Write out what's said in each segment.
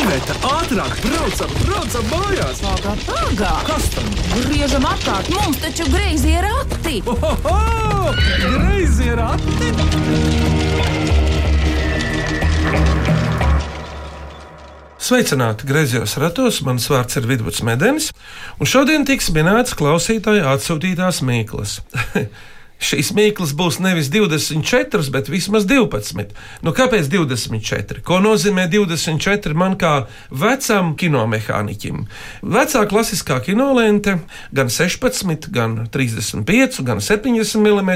Iveta, ātrāk, braucam, braucam mājās! Pagā, pagā! Kas tam? Griežam apkārt, mums taču greizi ir rati! Ohoho! Greizi ir ati! Sveicināti griezos ratos, mans vārds ir Vidvuds Medenis, un šodien tiks minēts klausītāja atsūtītās mīklas. Šīs mīklas būs nevis 24, bet vismaz 12. Nu, kāpēc 24? Ko nozīmē 24 man kā vecam kinomehāniķim? Vecā klasiskā kinolente, gan 16, gan 35, gan 70 mm,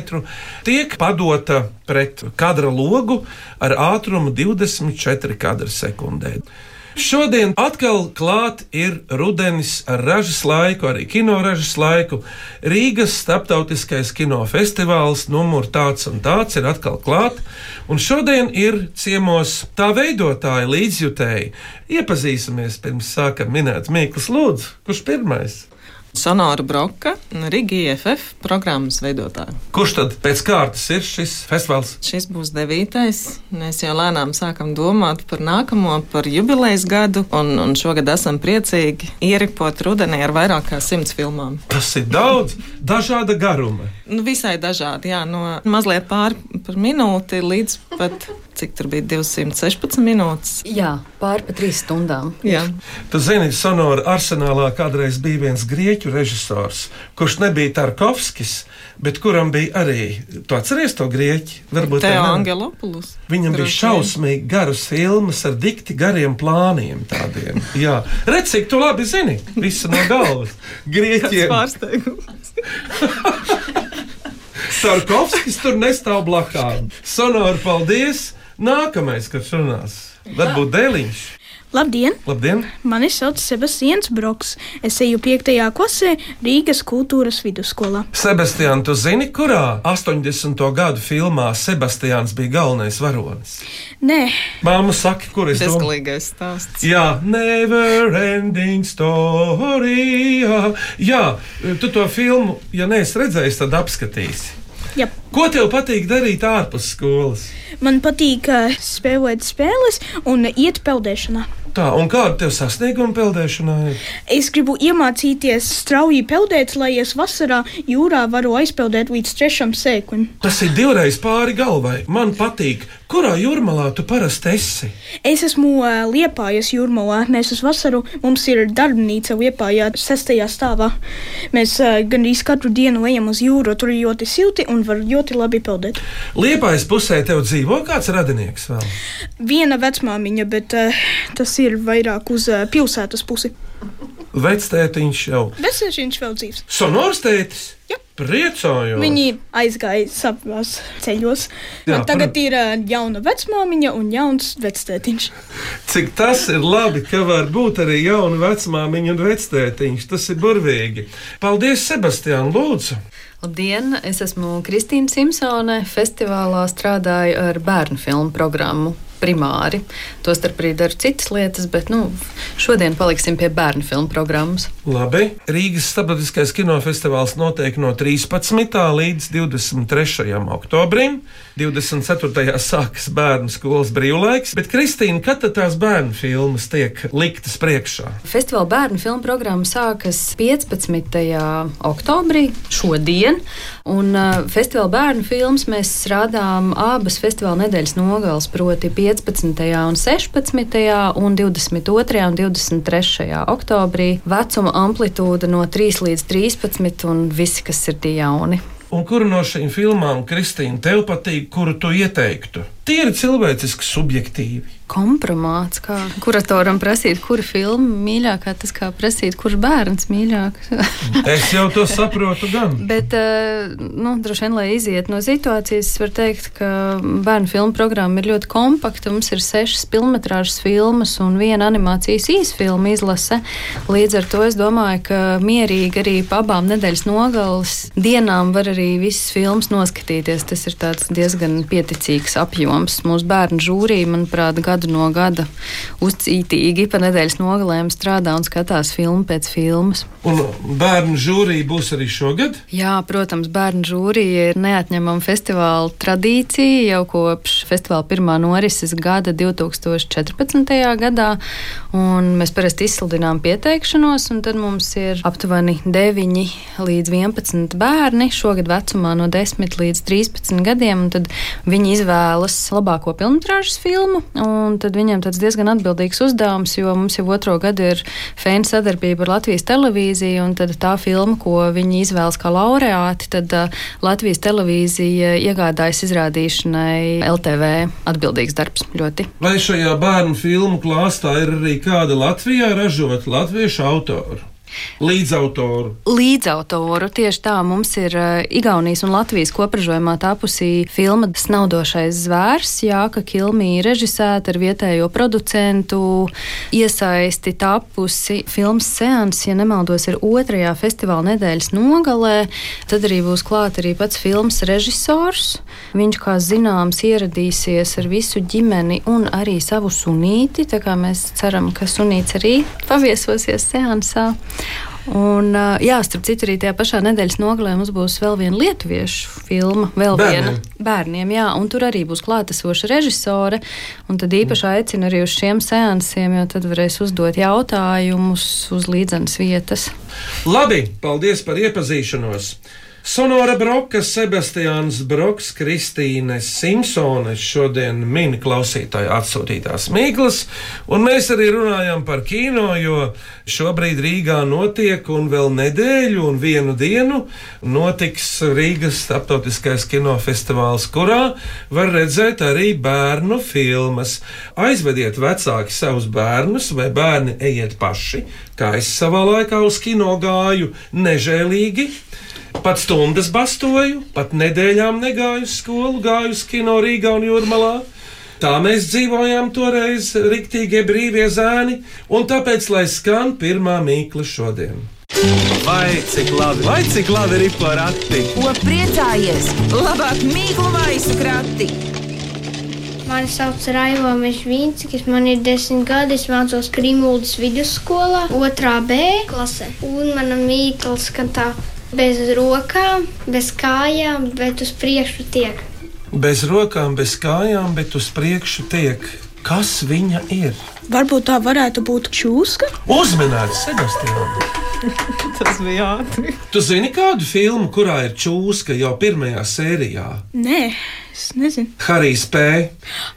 tiek padota pret kadra logu ar ātrumu 24 kadra sekundē. Šodien atkal klāt ir rudenis ar ražas laiku, arī kinoražas laiku. Rīgas starptautiskais kinofestivāls, numur tāds un tāds ir atkal klāt. Un šodien ir ciemos tā veidotāji, līdzjutēji. Iepazīsimies pirms sākam minēt Mīklas Lūdzu. Kurš pirmais? Sonora Broka, Rīgas IFF programmas veidotāja. Kurš tad pēc kārtas ir šis festivāls? Šis būs devītais. Mēs jau lēnām sākam domāt par nākamo, par jubilejas gadu, un, un šogad esam priecīgi ieripot rudenī ar vairāk kā simts filmām. Tas ir daudz, dažāda garuma. Nu, visai dažādi, jā, no mazliet pāri par minūti līdz pat, cik tur bija 216 minūtes. Jā, pāri pa trīs stundām. Jā. Tu zini, Sonora arsenālā kādreiz bija viens grieķu režisors, kurš nebija Tarkovskis, bet kuram bija arī, tu atceries to grieķi? Varbūt Teo? Angelopoulos. Viņam bija Droši vien. šausmīgi garas filmas ar dikti gariem plāniem. Tādiem. Jā, redz, cik tu labi zini. Visu no galvas. Grieķiem. pārsteigums. Tarkovskis tur nestāv blakām. Sonora, paldies! Nākamais, kas runās, varbūt dēliņš. Labdien! Labdien! Mani sauc Sebastians Broks. Es eju 5. klasē Rīgas kultūras vidusskolā. Sebastian, tu zini, kurā 80. gadu filmā Sebastians bija galvenais varonis? Nē, Māma saka, kur es domāju? Bezgalīgais stāsts. Jā, never ending story. Jā, jā, tu to filmu, ja neesi redzējis, tad apskatīsi. Ko tev patīk darīt ārpus skolas? man patīk uh, spēlēt spēles un iet peldēšanā. Tā, un kāda tev sasnieguma peldēšanā ir? Es gribu iemācīties strauji peldēt, lai es vasarā jūrā varu aizpeldēt līdz trešam sēklim. Tas ir divreiz pāri galvai. Man patīk, kurā jūrmalā tu parasti esi. Es esmu uh, Liepājas jūrmalā. Mēs uz vasaru mums ir darbnīca Liepājā, sestajā stāvā. Mēs uh, gandrīz katru dienu ejam uz jūru, tur ir ļoti silti un var ļoti labi peldēt. Liepājas pusē tev dzīvo kāds radinieks vēl. Viena vecmāmiņa, bet uh, tas ir vairāk uz uh, pilsētas pusi. Vectētiņš jau. Vesels vēl dzīves. Sonors tētis? Jā. Priecājos! Viņi aizgāja savās ceļos. Jā, Jā, tagad protams. ir uh, jauna vecmāmiņa un jauns vectētiņš. Cik tas ir labi, ka var būt arī jauna vecmāmiņa un vectētiņš. Tas ir burvīgi. Paldies, Sebastian, lūdzu! Labdien, es esmu Kristīna Simpsone. Festivālā strādāju ar bērnu filmu programmu. Primāri. Tostarp arī daru citas lietas, bet nu, šodien paliksim pie bērnu filmu programmas. Labi. Rīgas starptautiskais kinofestivāls notiek no 13. līdz 23. oktobrim. 24. sākas bērnu skolas brīvlaiks, bet Kristīna, kad tās bērnu filmas tiek liktas priekšā? Festivāla bērnu filmu programma sākas 15. oktobrī, šodien. Un uh, festivāla bērnu filmas mēs rādām abas festivāla nedēļas nogales, proti 15. un 16. un 22. un 23. oktobrī. Vecuma amplitūda no 3 līdz 13 un visi, kas ir tie jauni. Un kuru no šīm filmām, Kristīna, tev patīk, kuru tu ieteiktu? Tīri cilvēciski, subjektīvi. Kompromāts, kā kuratoram prasīt, kura filma mīļākā, tas kā prasīt, kurš bērns mīļāks. Es jau to saprotu, gan. Bet, eh, nu, droši vien, lai iziet no situācijas, es varu teikt, ka bērnu filmu programma ir ļoti kompakta. Mums ir sešas filmas, filmas un viena animācijas īsfilma izlase. Līdz ar to es domāju, ka mierīgi arī pa abām nedēļas nogales dienām var arī visas filmas noskatīties. Tas ir diezgan pieticīgs apjoms. Apjoms. Mūsu bērnu žūrija, manuprāt, gadu no gada uzcītīgi pa nedēļas nogalēm strādā un skatās filmu pēc filmas. Un bērnu žūrija būs arī šogad? Jā, protams, bērnu žūrija ir neatņemama festivāla tradīcija jau kopš festivāla pirmā norises gada 2014. gadā. Mēs parasti izsludinām pieteikšanos, un tad mums ir aptuveni 9 līdz 11 bērni šogad vecumā no 10 līdz 13 gadiem. Tad viņi izvēlas labāko filmu, un tad viņiem tas diezgan atbildīgs uzdevums, jo mums jau otro gadu ir fēna sadarbība ar Latvijas televīziju tad tā filma, ko viņi izvēlas kā laureāti, tad uh, Latvijas televīzija iegādājas izrādīšanai LTV atbildīgs darbs ļoti. Vai šajā bērnu filmu klāstā ir arī kāda Latvijā ražota latviešu autora? Līdzautoru. Līdzautoru. Tieši tā mums ir uh, Igaunijas un Latvijas kopražojumā tapusī filma Snaudošais zvērs. Jā, ka Kilmī režisēta ar vietējo producentu iesaisti tapusi filmas seans, ja nemaldos, ir otrajā festivāla nedēļas nogalē. Tad arī būs klāt arī pats filmas režisors. Viņš, kā zināms, ieradīsies ar visu ģimeni un arī savu sunīti. Tā kā mēs ceram, ka sunīts arī paviesosies seansā. Un, jā, starp citu, arī tajā pašā nedēļas nogalē mums būs vēl viena lietuviešu filma, vēl Bērniem. viena bērniem, jā, un tur arī būs klātesoša režisore. Tad īpaši aicinu arī uz šiem seansiem, jo tad varēs uzdot jautājumus uz līdzenas vietas. Labi, paldies par iepazīšanos! Sonora Broka, Sebastians Broks, Kristīne Simpsone šodien min klausītāju atsūtītās mīklas, un mēs arī runājam par kino, jo šobrīd Rīgā notiek un vēl nedēļu un vienu dienu notiks Rīgas starptautiskais kinofestivāls, kurā var redzēt arī bērnu filmas. Aizvediet vecāki savus bērnus, vai bērni ejiet paši, kā es savā laikā uz kino gāju, nežēlīgi. Pat stundas bastoju, pat nedēļām negāju uz skolu, gāju uz kino Rīgā un Jūrmalā. Tā mēs dzīvojām toreiz, riktīgie brīvie zēni, un tāpēc, lai skan pirmā mīkla šodien. Vai cik labi, vai cik labi ir porakti? Ko priecājies? Labāk mīklu maisu krati! Mani sauc Raivo Mežvīnskis, man ir desmit gadi, es mācos Krimuldas vidusskolā, otrā B klasē. Un mana mīkla skan tā, bez rokām, bez kājām, bet uz priekšu tiek. Bez rokām, bez kājām, bet uz priekšu tiek. Kas viņa ir? Varbūt tā varētu būt čūska. Uzminēts, Sebastians. Tas bija ātri. Tu zini kādu filmu, kurā ir čūska jau pirmajā sērijā? Nē, es nezinu. Harijs P.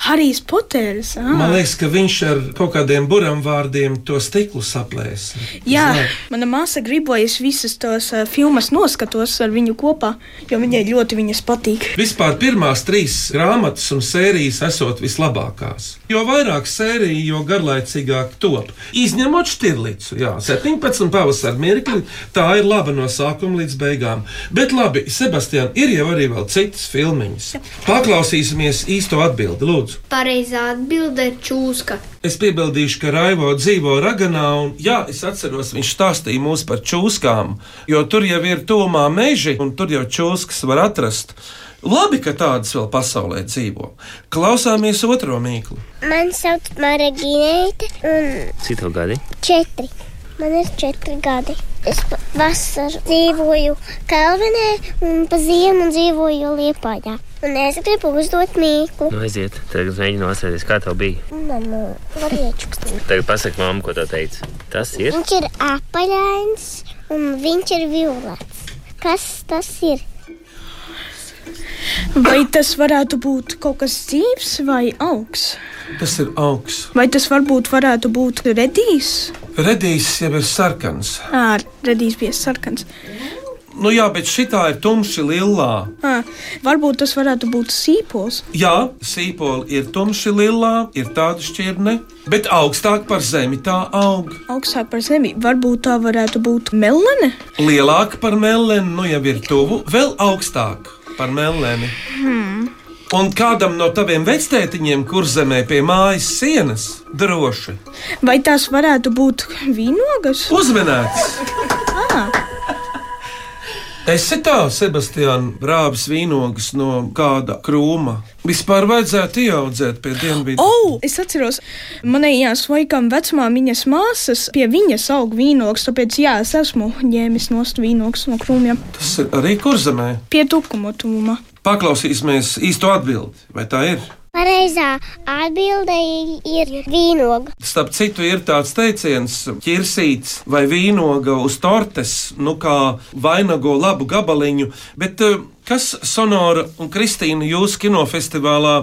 Harijs Poters. ā. Man liekas, ka viņš ar kaut kādiem buram vārdiem to stiklu saplēsa. Jā, mana māsa grib, lai es visas tos uh, filmas noskatos ar viņu kopā, jo viņai ļoti viņas patīk. Vispār pirmās trīs grāmatas un sērijas esot vislabākās. Jo vairāk sēriju, jo garlaicīgāk top. Izņemot šķirlicu, jā, 17 pavasara mirkli, tā ir laba no sākuma līdz beigām. Bet labi, Sebastian, ir jau arī vēl citas filmiņas. Paklausīsimies īsto atbildi, lūdzu. Pareizā atbilde ir čūska. Es piebildīšu, ka Raivo dzīvo Raganā, un jā, es atceros, viņš stāstīja mums par čūskām, jo tur jau ir tūmā meži, un tur jau čūskas var atrast. Labi, ka tādas vēl pasaulē dzīvo. Klausāmies otro mīklu. Man sauc Marģīnēta, un Cik tev gadi? četri. Man ir četri gadi. Es vasaru dzīvoju Kalvinē, un pa ziemu dzīvoju Liepājā. Un es gribu uzdot mīklu. Nu, aiziet. Tagad mēģinu atcerēties, kā tev bija. Var iečukstīt. Tagad pasak mamma, ko tev teica. Tas ir. Viņš ir apaļains, un viņš ir violets. Kas tas ir? Vai tas varētu būt kaut kas dzīves vai augs? Tas ir augsts. Vai tas varbūt varētu būt redīs? Redījis jau ir sarkans. Ā, redīs bija sarkans. Nu jā, bet šitā ir tumši lilā. Ā, varbūt tas varētu būt sīpols. Jā, sīpoli ir tumši lilā, ir tāda šķirne, bet augstāk par zemi tā aug. Augstāk par zemi. Varbūt tā varētu būt melene. Lielāka par melnēnu, nu jau ir tuvu, vēl augstāk par melnēnu. Hmm. Un kādam no taviem vectētiņiem, kur zemē pie mājas sienas, droši Vai tās varētu būt vīnogas? uzmanēts. Esi tā, Sebastiāna, brāvis vīnogas no kāda krūma. Vispār vajadzētu ieaudzēt pie dienvidu. O, oh, es atceros, manējās vaikam vecmāmiņas māsas pie viņas aug vīnogs, tāpēc jā, es esmu ņēmis nost vīnogs no krūmiem. Tas ir arī kurzemē. Pie tukuma tūma. Paklausīsimies īsto atbildi, vai tā ir? Pareizā atbilde ir vīnoga. Starp citu, ir tāds teiciens, ķirsīts vai vīnoga uz tortes, nu kā vainago labu gabaliņu. Bet eh, kas Sonora un Kristīna jūsu kinofestivālā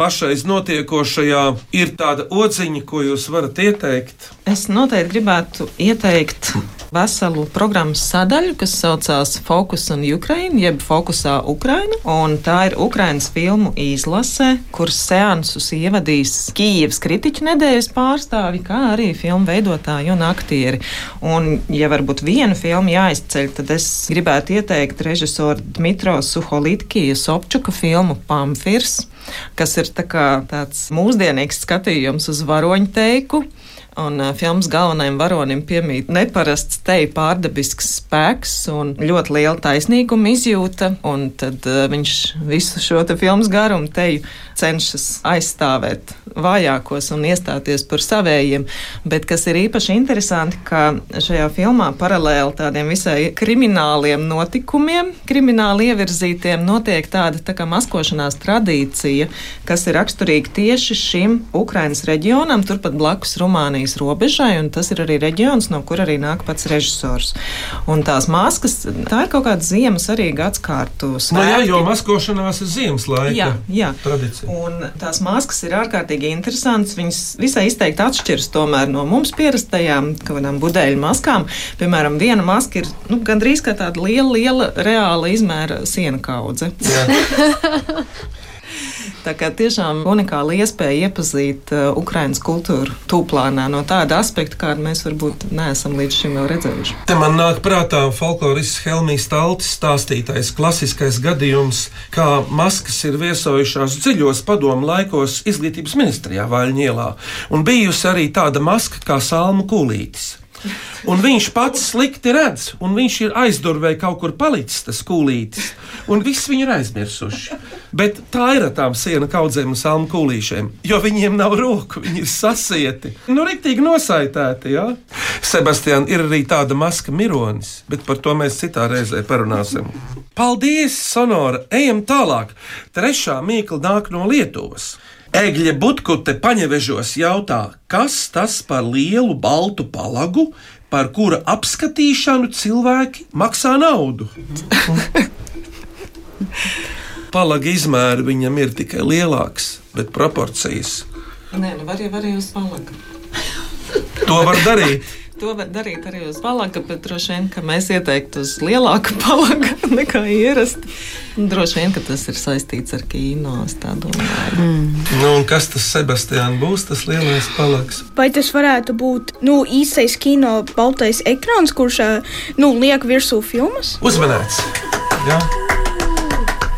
pašreiz notiekošajā ir tāda odziņa, ko jūs varat ieteikt? Es noteikti gribētu ieteikt veselu programmas sadaļu, kas saucās Focus on Ukraine, jeb Fokusā Ukraina. Tā ir Ukrainas filmu izlase, kuras seansus ievadīs Kīivas kritiķu nedēļas pārstāvi, kā arī filmu veidotāji un aktieri. Un, ja varbūt vienu filmu jāizceļ, tad es gribētu ieteikt režisoru Dmitro Suholitkija Sobčuka filmu Pamfirs kas ir tā tāds mūsdienīgs skatījums uz varoņu teiku. Un uh, filmas galvenajam varonim piemīt neparasts teju pārdabisks spēks un ļoti liela taisnīguma izjūta. Un tad uh, viņš visu šo te filmas garumu teju cenšas aizstāvēt vājākos un iestāties par savējiem. Bet kas ir īpaši interesanti, ka šajā filmā paralēli tādiem visai krimināliem notikumiem, krimināli ievirzītiem, notiek tāda tā kā maskošanās tradīcija, kas ir raksturīga tieši šim Ukrainas reģionam, turpat blakus Rumānijas robežai, un tas ir arī reģions, no kur arī nāk pats režisors. Un tās maskas, tā ir kaut kāda ziemas arī gadskārtu. Nu, jā, jo maskošanās ir ziemas laika jā, jā. tradīcija. Un tās maskas ir ārkārtīgi interesantas. Viņas visai izteikti atšķiras no mums pierastajām kaut kādām budeļu maskām. Piemēram, viena maska ir nu, gandrīz kā tāda liela, liela reāla izmēra siena kaudze. Tā kā tiešām unikāla iespēja iepazīt uh, Ukraiņas kultūru tūplānā no tāda aspekta, kādu mēs varbūt neesam līdz šim redzējuši. Te man nāk prātā folklorists Helmijas Taltis stāstītais klasiskais gadījums, kā maskas ir viesojušās dziļos padomu laikos izglītības ministrijā Vaļņielā, un bijusi arī tāda maska kā salmu kūlītis. Un viņš pats slikti redz, un viņš ir aizdurvē kaut kur palicis, tas kūlītis, un viss viņu ir aizmirsuši. Bet tā ir ar tām sienu kaudzēm un salmu kūlīšiem, jo viņiem nav roku, viņi ir sasieti. Nu, rīktīgi nosaitēti, jā. Sebastian, ir arī tāda maska mironis, bet par to mēs citā reizē parunāsim. Paldies, Sonora! Ejam tālāk. Trešā mīkla nāk no Lietuvas. Egļa Butkute paņevežos jautā, kas tas par lielu baltu palagu, par kura apskatīšanu cilvēki maksā naudu. Palaga izmēri viņam ir tikai lielāks, bet proporcijas. Nē, nu var jau arī uz palaga. To var darīt. To var darīt arī uz palaga, bet droši vien, ka mēs ieteiktu uz lielāku palagu nekā ierasti. Droši vien, ka tas ir saistīts ar kino. Mm. Nu, kas tas Sebastiāns būs, tas lielais palags? Vai tas varētu būt nu, īstais kino baltais ekrāns, kurš nu, liek virsū filmas? Uzmanēts! Jā.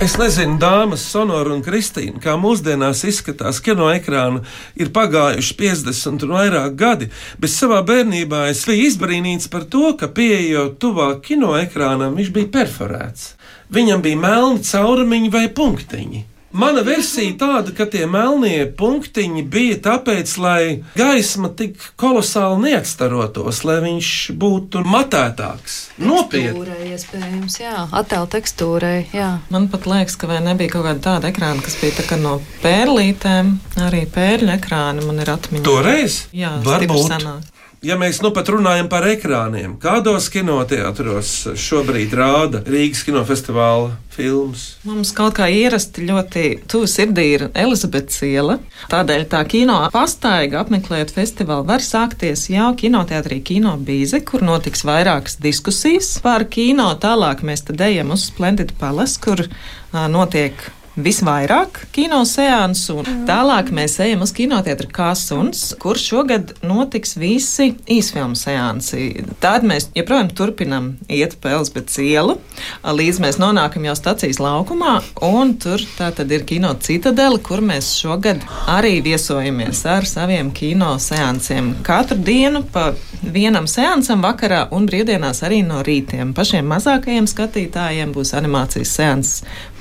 Es nezinu, dāmas, Sonora un Kristīna, kā mūsdienās izskatās kino ekrāna, ir pagājuši 50 un vairāk gadi, bet savā bērnībā es biju izbrīnīts par to, ka pieejot tuvāk kino ekrānam, viņš bija perforēts. Viņam bija melni caurumiņi vai punktiņi. Mana versija tāda, ka tie melnie punktiņi bija tāpēc, lai gaisma tik kolosāli neatstarotos, lai viņš būtu matētāks. Nopietni. Iespējams, jā, attēlu tekstūrai. Jā. Man pat liekas, ka vai nebija kaut kāda tāda ekrāna, kas bija tā no pērlītēm, arī pērļu ekrāna man ir atmiņā. Toreiz? Jā, varbūt. Sanāk ja mēs nu pat runājam par ekrāniem, kādos kinoteātros šobrīd rāda Rīgas kinofestivāla filmas? Mums kaut kā ierasti ļoti tuvu sirdī ir Elizabetes iela. Tādēļ tā kino pastaiga apmeklējot festivālu var sākties jau kinoteātrī Kino Bīze, kur notiks vairākas diskusijas par kino. Tālāk mēs tad ejam uz Splendid Palace, kur notiek visvairāk kino seansu, un tālāk mēs ejam uz kinoteātru Kāsuns, kur šogad notiks visi īsfilmu seansi. Tad mēs joprojām turpinam iet pa Elizabets ielu, līdz mēs nonākam jau stacijas laukumā, un tur tā tad ir kino citadele, kur mēs šogad arī viesojamies ar saviem kino seansiem. Katru dienu pa vienam seansam vakarā un brīvdienās arī no rītiem. Pašiem mazākajiem skatītājiem būs animācijas seans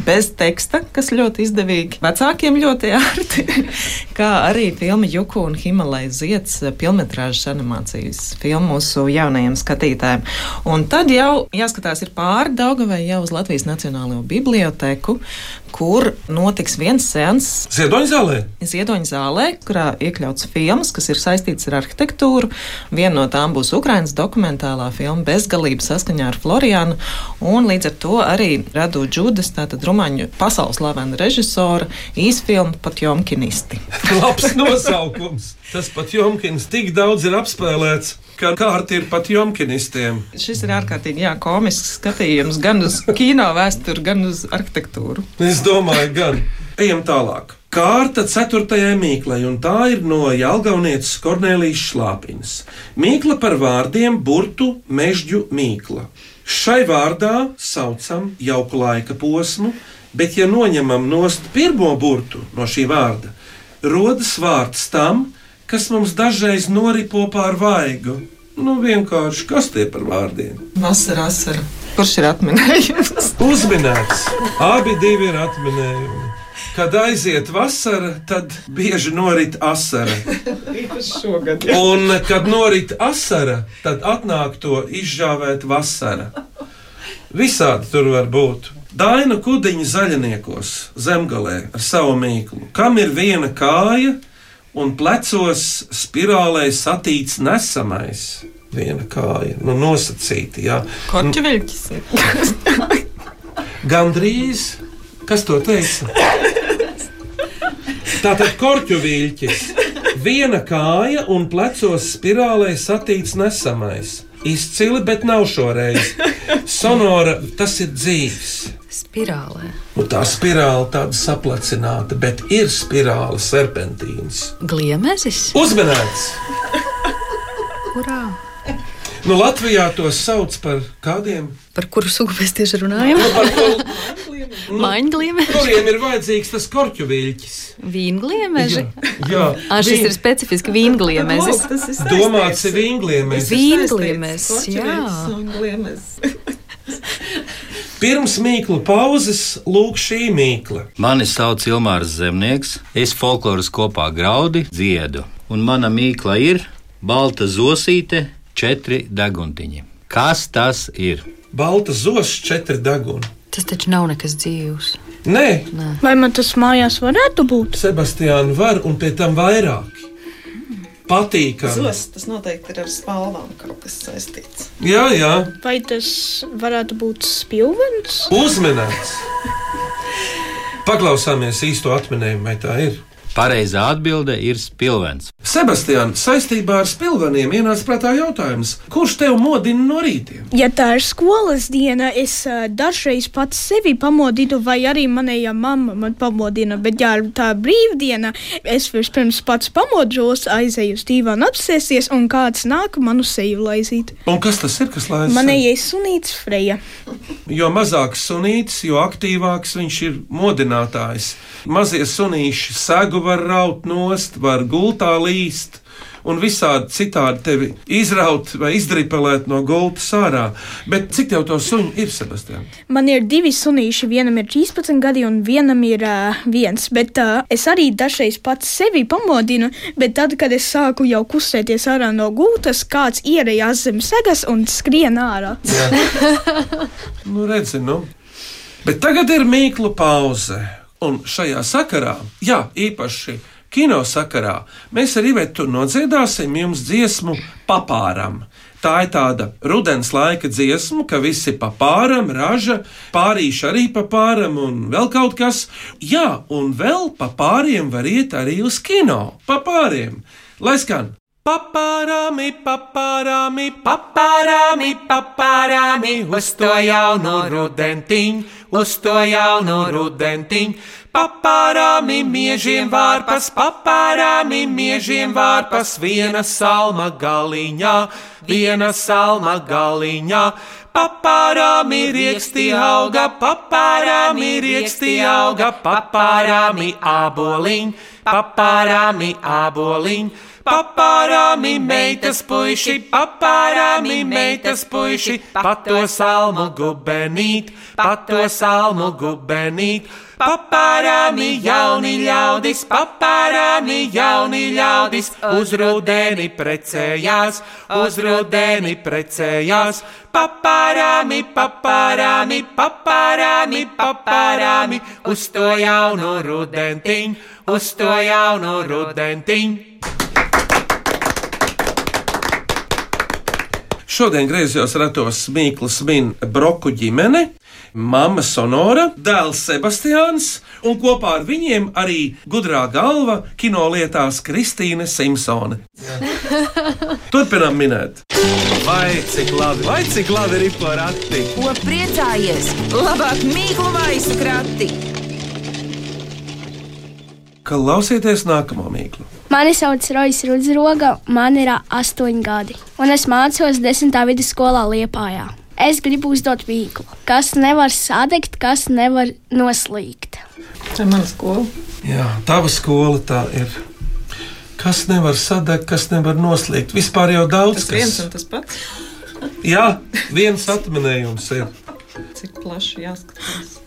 bez teksta, kas ļoti izdevīgi. Vecākiem ļoti ērti, kā arī filma Juku un Himalajas zieds pilnmetrāžas animācijas filmu mūsu jaunajiem skatītājiem. Un tad jau jāskatās ir pāri Daugavai jau uz Latvijas Nacionālo biblioteku, kur notiks viens seans. Ziedoņa zālē? Ziedoņa zālē, kurā iekļauts filmas, kas ir saistīts ar arhitektūru. Viena no tām būs Ukrainas dokumentālā filma Bezgalība saskaņā ar Florianu, un līdz ar to arī Radu Džudas, tātad rumāņu pasaules slavena režisora, īsfilma pat Jomkinisti. Labs nosaukums! Tas pat Jomkins tik daudz ir apspēlēts. Kā kārta ir pat jomkinistiem. Šis ir ārkārtīgi jā, komisks skatījums gan uz kino vēsturi, gan uz arhitektūru. Es domāju, gan. Ejam tālāk. Kārta ceturtajai mīklai, un tā ir no Jālgaunieces Kornelijas Šlāpiņas. Mīkla par vārdiem burtu mežģu mīkla. Šai vārdā saucam jauku laika posmu, bet ja noņemam nost pirmo burtu no šī vārda, rodas vārds tam, kas mums dažreiz noripo pār vaigu. Nu, vienkārši kas tie par vārdiem? Vasara, asara. Kurš ir atminējums? Uzminēts. Abi divi ir atminējumi. Kad aiziet vasara, tad bieži norit asara. Šogad. Un kad norit asara, tad atnāk to izžāvēt vasara. Visādi tur var būt. Daina kudiņa zaļniekos zemgalē ar savu mīklu. Kam ir viena kāja un plecos spirālē satīts nesamais? Viena kāja, nu nosacīta, jā. Korķeviļķis. Gandrīz, kas to teica? Tātad korķu viļķis. Viena kāja un plecos spirālē satīts nesamais. Izcili, bet nav šoreiz. Sonora, tas ir dzīves. Spirālē. Nu, tā spirāli tāda saplecināta, bet ir spirāli serpentīns. Gliemezis? Uzmanīts! Kurā? Nu, Latvijā to sauc par kādiem? Par kuru sugu mēs tieši runājam? Nu, par ko, Maņgliemeži? kuriem ir vajadzīgs tas korķu viļķis? Vīngliemeži? Jā, Ā, šis Vīn- ir specifiski vīngliemezis. Tas ir Domāts ir vīngliemēs. Vīngliemezis, jā. Vīngliemezis. Pirms mīklu pauzes lūk šī mīkla. Mani sauc Ilmārs Zemnieks, es folkloras kopā graudi dziedu, un mana mīkla ir balta zosīte, četri deguntiņi. Kas tas ir? Balta zos, četri deguni. Tas taču nav nekas dzīvs. Nē, Vai man tas mājās varētu būt? Sebastiāna var un pie tam vairāk. Patīkami. Zos, tas noteikti ir ar spalvām kaut kas saistīts. Jā, jā, Vai tas varētu būt spilvens? uzmanīts. Paklausāmies īsto atminējumu, vai tā ir. Pareizā atbilde ir spilvens. Sebastiāna, saistībā ar spilveniem ienāca prātā jautājums, kurš tev modina no rītiem? Ja tā ir skolas diena, es uh, dažreiz pats sevi pamodinu, vai arī manējā mamma man pamodina. Bet, ja tā ir brīvdiena, es vispirms pats pamodos, aizēju uz dīvānu apsēsties, un kāds nāk manu seju laizīt. Un kas tas ir, kas laiž? Manējais sunīts Freja. Jo mazāks sunītis, jo aktīvāks viņš ir modinātājs. Mazie sunīši segu var raut nost, var gultā līst. Un visādi citādi tevi izraut vai izdripelēt no gultas ārā. Bet cik tev to suņu ir, Sebastian? Man ir divi sunīši, vienam ir 13 gadi, un vienam ir uh, viens. Bet uh, es arī dažreiz pats sevi pamodinu, bet tad, kad es sāku jau kustēties ārā no gultas, kāds ierējās zem segas un skrien ārā. Nu, redzi, nu. Bet tagad ir mīklu pauze. Un šajā sakarā, jā, īpaši kino sakarā, mēs ar Ivetu nodziedāsim jums dziesmu papāram. Tā ir tāda rudens laika dziesma, ka visi papāram, raža, pārīši arī papāram un vēl kaut kas. Jā, un vēl papāriem var iet arī uz kino. Papāriem! Lai skan! Papārāmi, papārāmi, papārāmi, papārāmi, uz to jaunu rudentiņu, uz to jaunu rudentiņu. papārāmi miežiem vārpas, papārāmi miežiem vārpas, viena salma galiņā, viena salma galiņā. Papārāmi rieksti auga, papārāmi rieksti auga, papārāmi aboliņ, papārāmi aboliņ. Papārāmi meitas puiši, papārāmi meitas puiši, pato salmu gubenīt, pato salmu gubenīt. Papārāmi jauni ļaudis, papārāmi jauni ļaudis, uz rudeni precējās, uz rudeni precējās. Papārāmi, papārāmi, papārāmi, papārāmi, uz to jaunu rudentiņu, uz to jaunu rudentiņu. Šodien griezos ratos Mīkls min broku ģimene, mamma Sonora, dēls Sebastians un kopā ar viņiem arī gudrā galva kinolietās Kristīne Simpsone. Turpinām minēt. Vai cik labi, vai cik labi ir porakti? Ko priecājies? Labāk mīklu maisu krati! Klausieties nākamo mīklu. Mani sauc Rojas Rudzroga, man ir astoņi gadi, un es mācos desmitā vidusskolā Liepājā. Es gribu uzdot mīklu, kas nevar sadegt, kas nevar noslīgt. Tā ir mana skola. Jā, tava skola tā ir. Kas nevar sadegt, kas nevar noslīgt. Vispār jau daudz Tas viens kas. un tas pats. Jā, viens atminējums ir. Cik plaši jāskatās.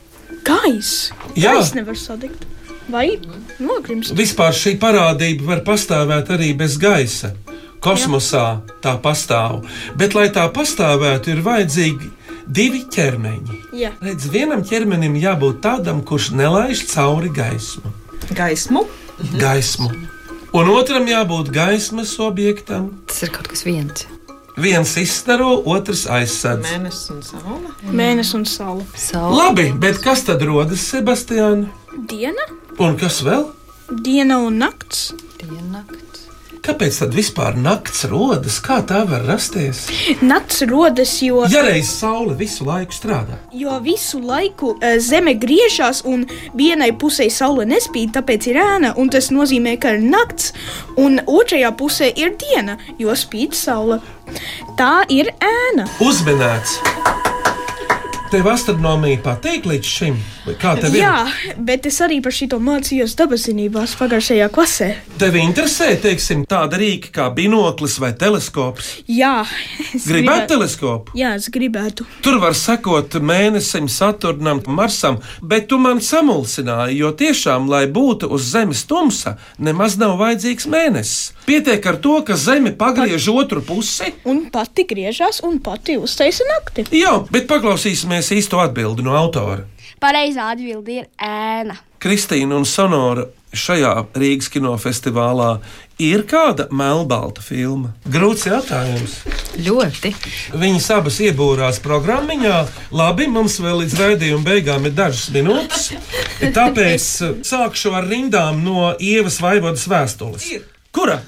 Gaiss! Jā. Gaiss nevar sadegt. Vai nogrimst? Vispār šī parādība var pastāvēt arī bez gaisa. Kosmosā tā pastāv, bet, lai tā pastāvētu, ir vajadzīgi divi ķermeņi. Jā. Redz, vienam ķermenim jābūt tādam, kurš nelaiž cauri gaismu. Gaismu? gaismu. Un otram jābūt gaismas objektam. Tas ir kaut kas viens. Viens izstaro, otrs aizsardz. Mēnesis un saule. Mēnesis un saule. Saule. Labi, bet kas tad rodas, Sebastiāna? Diena, Un kas vēl? diena un nakts. Diennakts. Kāpēc tad vispār nakts rodas? Kā tā var rasties? Nakts rodas, jo, Ja reiz saule visu laiku strādā, jo visu laiku eh, zeme griežas un vienai pusē saule nespīd, tāpēc ir ēna. Un tas nozīmē, ka ir nakts, un otrajā pusē ir diena, jo spīd saule. Tā ir ēna. uzmanīts. Tev astronomija patīk līdz šim, kā tev ir? Jā, bet es arī par šito mācījos dabazinībās pagājušajā klasē. Tev interesē, teiksim, tāda rīka kā binoklis vai teleskops. Jā, es Gribētu teleskopu? Jā, es gribētu. Tur var sekot mēnesim, Saturnam, Marsam, bet tu man samulsināji, jo tiešām, lai būtu uz Zemes tumsa, nemaz nav vajadzīgs mēnesis. Pietiek ar to, ka Zeme pagriež otru pusi. Un pati griežas un pati uztaisa nakti. Jā, bet paklausīsimies īsto atbildi no autora. Pareizā atbilde ir ēna. Kristīna un Sonora šajā Rīgas kinofestivālā ir kāda melnbalta filma. Grūts jautājums. Ļoti. Viņas abas iebūrās programmiņā. Labi, mums vēl līdz raidījuma beigām ir dažas minūtes. Tāpēc sākšu ar rindām no Ievas Vaivodas vēstules. Kura?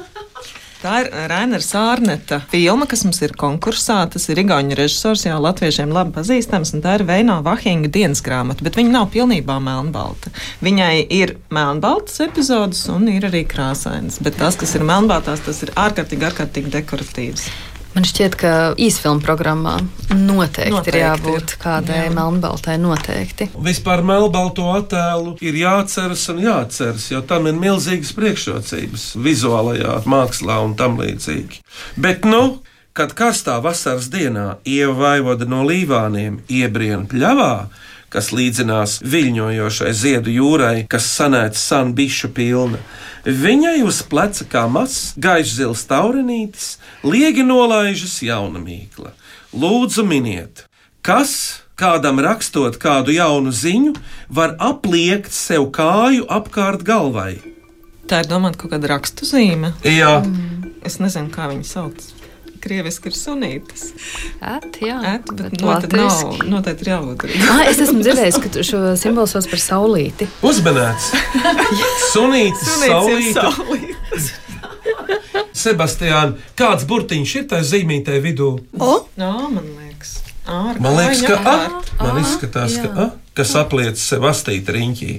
Tā ir Rainera Sārneta filma, kas mums ir konkursā. Tas ir Igaunijas režisors, jau latviešiem labi pazīstams, un tā ir Veino Vahinga dienas grāmata, bet viņa nav pilnībā melnbalta. Viņai ir melnbaltas epizodes un ir arī krāsainas, bet tas, kas ir melnbaltās, tas ir ārkārtīgi, ārkārtīgi dekoratīvs. Man šķiet, ka īsfilmu programmā noteikti, noteikti ir jābūt ir. kādai Jā. melnbaltai. Noteikti. Vispār melnbalto attēlu ir jāatceras un jāatceras, jo tam ir milzīgas priekšrocības vizuālajā mākslā un tam līdzīgi. Bet, nu, kad karstā vasaras dienā ieva vaivoda no līvāniem iebriena pļavā, kas līdzinās viļņojošai ziedu jūrai, kas sanēta san bišu pilna. Viņai uz pleca kā mazs, gaišs zils taurinītis, liegi nolaižas jauna mīkla. Lūdzu, miniet, kas kādam rakstot kādu jaunu ziņu, var apliekt sev kāju apkārt galvai. Tā ir domāta kaut kāda rakstu zīme. Jā, Es nezinu, kā viņu sauc. Krieviski ir sunītas. Ēt, jā, Ēt, bet noteikti nav. Noteikti ir jābūt. Ah, es esmu dzirdējis, ka tu šo simbolu sauc par saulīti. uzmanīts. Sunītis, saulīte. Sebastiāna, kāds burtiņš ir tajā zīmītē vidū? O, Jā, man liekas. Ārā, Man liekas, ka jā. A. Man izskatās, ka A. kas apliec sev astīt riņķī.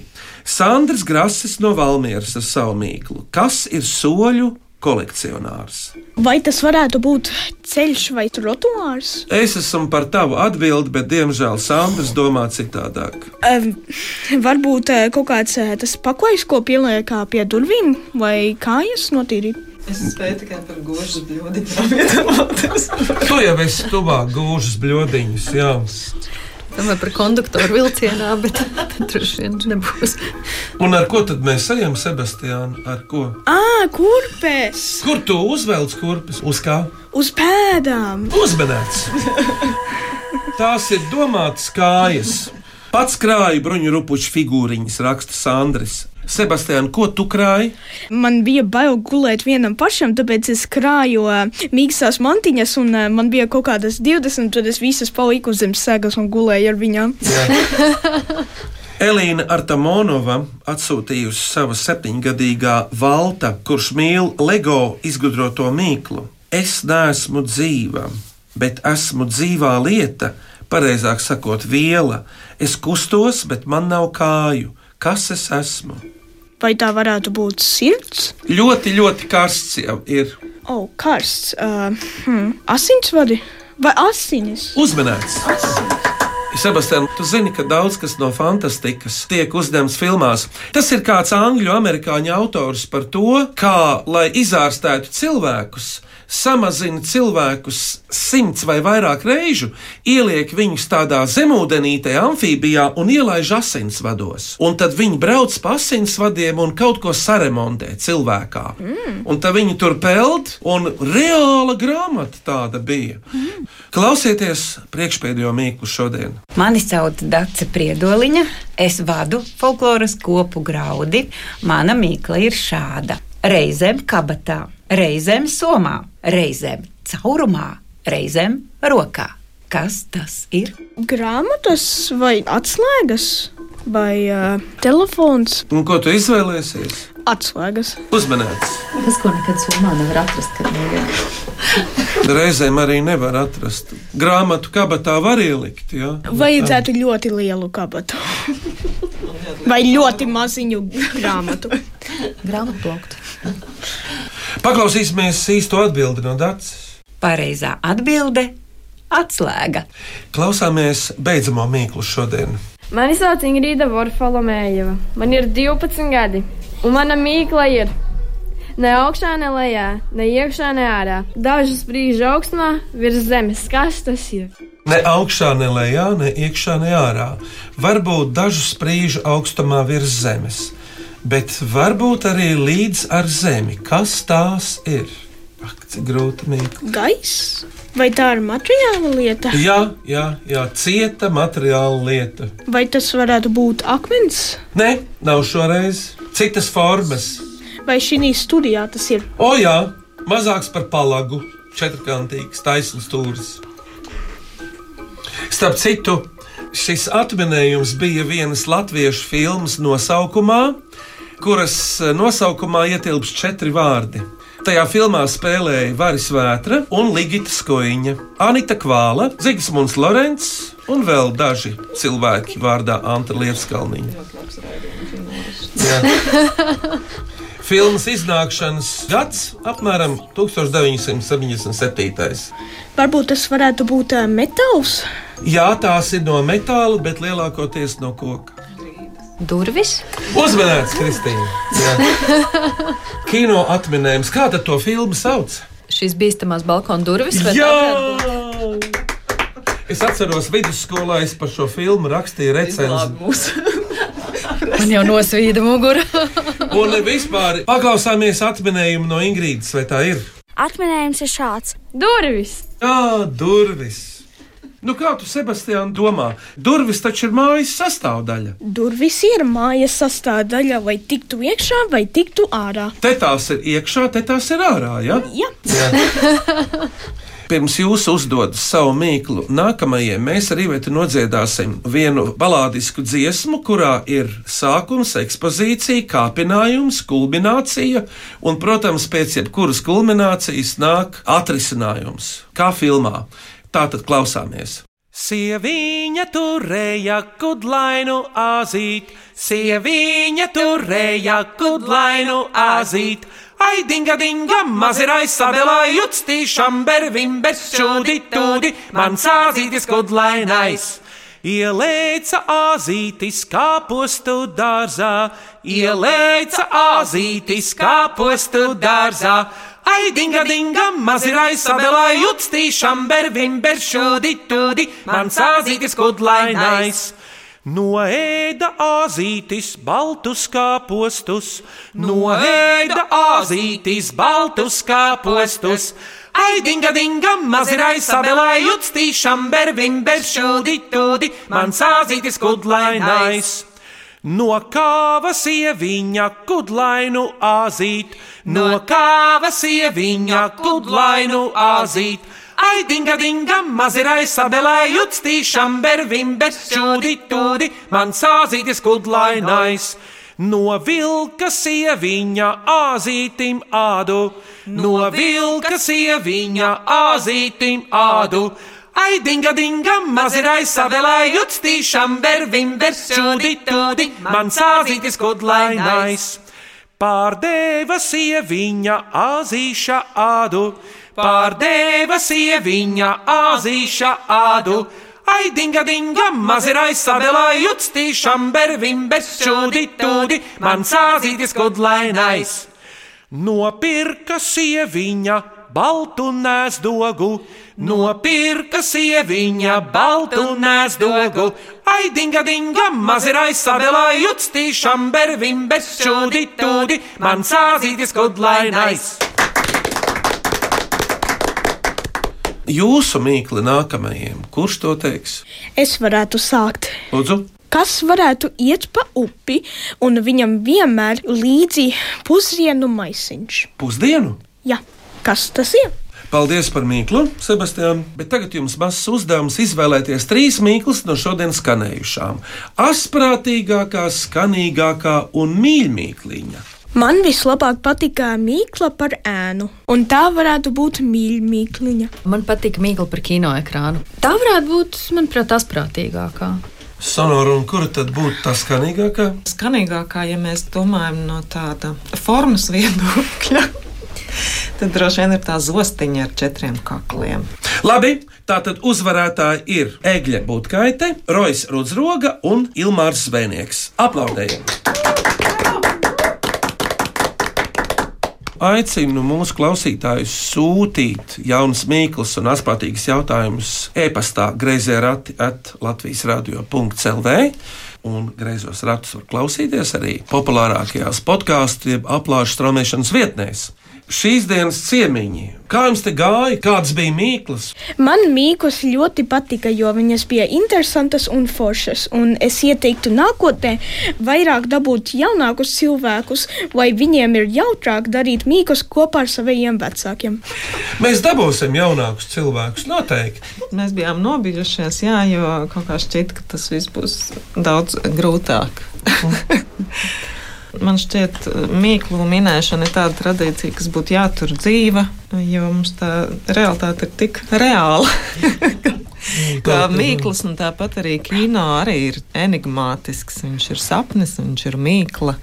Sandrs Grasis no Valmieras ar savu mīklu. Kas ir soļu kolekcionārs? Vai tas varētu būt ceļš vai trotuārs? Es esmu par tavu atbildi, bet diemžēl Sandrs domā citādāk. Um, varbūt uh, kaut kāds uh, tas paklājs, ko pieliek kā pie durvīm, vai kājas notīrīt. Es spēju tikai par gūžas bļodiņu. Tu jau esi tuvāk gūžas bļodiņus, jā. Domāju par konduktoru vilcienā, bet droši vien nebūs. Un ar ko tad mēs ejam, Sebastiāna? Ar ko? Ah, kurpes! Kur tu uzvelc kurpes? Uz kā? Uz pēdām! Uzmanēts! Tās ir domātas kājas. Pats krāju bruņu rupuču figūriņas, raksta Sandris. Sebastian, ko tu krāji? Man bija bail gulēt vienam pašam, tāpēc es krāju uh, mīkstās mantiņas, un uh, man bija kaut kādas 20, tad es visas paliku zem sēgas un gulēju ar viņām. Elīna Artamonova atsūtījusi savu septiņgadīgā valta, kurš mīl LEGO izgudroto mīklu. Es neesmu dzīva, bet esmu dzīvā lieta, pareizāk sakot, viela. Es kustos, bet man nav kāju. Kas es esmu? Vai tā varētu būt sirds? Ļoti, ļoti karsts jau ir. O, oh, karsts. Uh, hmm. Asinsvadi vai asinis? Uzmanēts! Sebastian, tu zini, ka daudz kas no fantastikas tiek uzņemts filmās. Tas ir kāds angļu amerikāņu autors par to, kā, lai izārstētu cilvēkus, samazina cilvēkus simts vai vairāk reižu, ieliek viņus tādā zemūdenītē, amfībijā un ielaiž asinsvados. Un tad viņi brauc pa asinsvadiem un kaut ko saremontē cilvēkā. Mm. Un tad viņi tur peld, un reāla grāmata tāda bija. Mm. Klausieties priekšpēdējo mīklu šodien. Mani sauc Dace Priedoliņa, es vadu folkloras kopu graudi. Mana mīkla ir šāda. Reizēm kabatā, reizēm somā, reizēm caurumā, reizēm rokā. Kas tas ir? Grāmatas vai atslēgas vai uh, telefons? Un ko tu izvēlēsies? Atslēgas. Uzmanēts! Tas, ko nekad somā nevar atrast, kad nevajag. Reizēm arī nevar atrast. Grāmatu kabatā var ielikt. Ja? Vajadzētu ļoti lielu kabatu. Vai ļoti maziņu grāmatu. Grāmatu plauktu. Paklausīsimies īsto atbildi no Dācis. Pareizā atbilde - atslēga. Klausāmies beidzamo mīklu šodien. Mani sauc Ingrīda Vorfolomējeva. Man ir 12 gadi, un mana mīkla ir ne augšā, ne lejā, ne iekšā, ne ārā. Dažus brīžus augstumā, virs zemes. Kas tas ir? Ne augšā, ne lejā, ne iekšā, ne ārā. Varbūt dažu sprīžu augstumā virs zemes, bet varbūt arī līdz ar zemi. Kas tās ir? Ak, cik grūti mīklu. Gaiss? Vai tā ir materiāla lieta? Jā, jā, jā, cieta materiāla lieta. Vai tas varētu būt akmens? Nē, nav šoreiz. Citas formas. Vai šī studijā tas ir? O jā, mazāks par palagu, četrkantīgs, taisns stūris. Starp citu, šis atminējums bija vienas latviešu filmas nosaukumā, kuras nosaukumā ietilpst četri vārdi. Tajā filmā spēlēja Varis Vētra un Ligita Skoiņa, Anita Kvāla, Zigsmunds Lorents un vēl daži cilvēki vārdā Anta Liepskalniņa. Filmas iznākšanas gads apmēram 1977. Varbūt tas varētu būt uh, metāls. Jā, tās ir no metāla, bet lielākoties no koka. Durvis? Uzmanīts, Kristīna! Kino atminējums. Kā tad to filmu sauc? Šīs bīstamās balkona durvis. vai Jā! Es atceros, vidusskolā es par šo filmu rakstīju recenziju. Man jau nosvīda mugura. Un vispār paklausāmies atminējumu no Ingrīdas, vai tā ir? Atminējums ir šāds. Durvis! Jā, durvis. Nu, kā tu, Sebastian, domā? Durvis taču ir mājas sastāvdaļa. Durvis ir mājas sastāvdaļa, vai tiktu iekšā, vai tiktu ārā. Te tās ir iekšā, te tās ir ārā. Ja? Jā. Pirms jūs uzdodat savu mīklu, nākamajai mēs arī nodziedāsim vienu balādisku dziesmu, kurā ir sākums, ekspozīcija, kāpinājums, kulminācija, un, protams, pēc jebkuras kulminācijas nāk atrisinājums, kā filmā. Tātad klausāmies. Sieviņa turēja kudlainu azīt, sieviņa turēja kudlainu azīt. Ai, dinga, dinga, mazirai sabelā jutstī, šamber, vimber, šūdi, tūdi, man sāzītis kudlainais. Ielēca azītis kāpostu dārzā, ielēca azītis kāpostu dārzā. Ai, dinga, dinga, mazirai sabelā jutstī, šamber, vimber, šūdi, tūdi, man sāzītis kudlainais. Noēda azītis baltus kāpostus, noēda azītis baltus kāpostus. Ai, dinga, dinga, mazirai sabelā jutstī, šamber, vimber, šūdi, tūdi, man sāzītis kudlainais. No kāva sieviņa kudlainu azīt, no kāva sieviņa kudlainu azīt. Ai, dinga, dinga, mazirai sabelā jutstī, šamber, vimber, šūdi, tūdi, man sāzītis kudlainais. No vilka sieviņa āzītim ādu, no vilka sieviņa āzītim ādu. Ai, dinga, dinga, mazirai savelā jutstī, šamber, vimber, šūdi, tūdi, man sāzītis kudlainais. Pārdeva sieviņa azīša ādu, pārdeva sieviņa azīša ādu. Ai, dinga, dinga, mazirai savelā jutstī, šamber, vimber, šūdi, tūdi, man sāzītis kudlainais. Nopirka sieviņa baltu nēsdogu, nopirka sieviņa baltu nēsdogu. Ai, dinga, dinga, mazirai savelā jutstī, šamber, vimber, šūdi, tūdi, man sāzītis kudlainais. Jūsu mīkli nākamajiem, kurš to teiks? Es varētu sākt. Lūdzu, Kas varētu iet pa upi un viņam vienmēr līdzi pusdienu maisiņš? pusdienu! Jā, kas tas ir? Paldies par mīklu, Sebastian. Bet tagad jums mazs uzdevums izvēlēties trīs mīklas no šodienas skanējušām. Asprātīgākā, skanīgākā un mīļākā. Man vislabāk patika mīkla par ēnu, un tā varētu būt mīļākā. Man patīk mīkla par kino ekrānu. Tā varētu būt, manuprāt, asprātīgākā. Sonora, un kura tad būtu tā skanīgākā? Skanīgākā, ja mēs domājam no tāda formas viedokļa, tad droši vien ir tā zostiņa ar četriem kakliem. Labi, tātad uzvarētāji ir Egļa Butkaite, Rojas Rudzroga un Ilmārs Zvēnieks. Aplaudējam! Aicinu mūsu klausītājus sūtīt jaunas mīklas un asprātīgas jautājumus e-pastā greizē rati at Latvijas radio.clv. Un greizos ratus var klausīties arī populārākajās podkāstu, jeb aplāšu straumēšanas vietnēs. Šīs dienas ciemiņi, kā jums te gāja, kādas bija mīklas? Man mīklas ļoti patika, jo viņas bija interesantas un foršas. Un es ieteiktu nākotnē vairāk dabūt jaunākus cilvēkus, lai viņiem ir jautrāk darīt mīklas kopā ar saviem vecākiem. Mēs dabūsim jaunākus cilvēkus, noteikti. Mēs bijām nobijušies, jā, jo kaut kā šķiet, ka tas viss būs daudz grūtāk. Man šķiet, mīklu minēšana ir tāda tradīcija, kas būtu jātur dzīva, jo mums tā realitāte ir tik reāla. Kā mīklas, un tāpat arī kino arī ir enigmātisks. Viņš ir sapnis, viņš ir mīkla.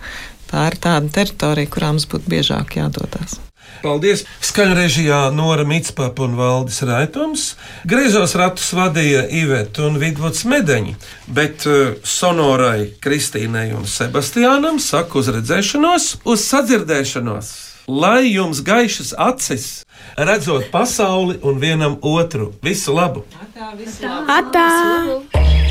Tā ir tāda teritorija, kurā mums būtu biežāk jādodas. Paldies! Skaņrežijā Nora Mitspapa un Valdis Raitums. Griezos ratus vadīja Iveta un Vidvuds Medeņi, bet uh, sonorai Kristīnai un Sebastiānam saku uz redzēšanos, uz sadzirdēšanos. Lai jums gaišas acis, redzot pasauli un vienam otru. Visu labu! Atā!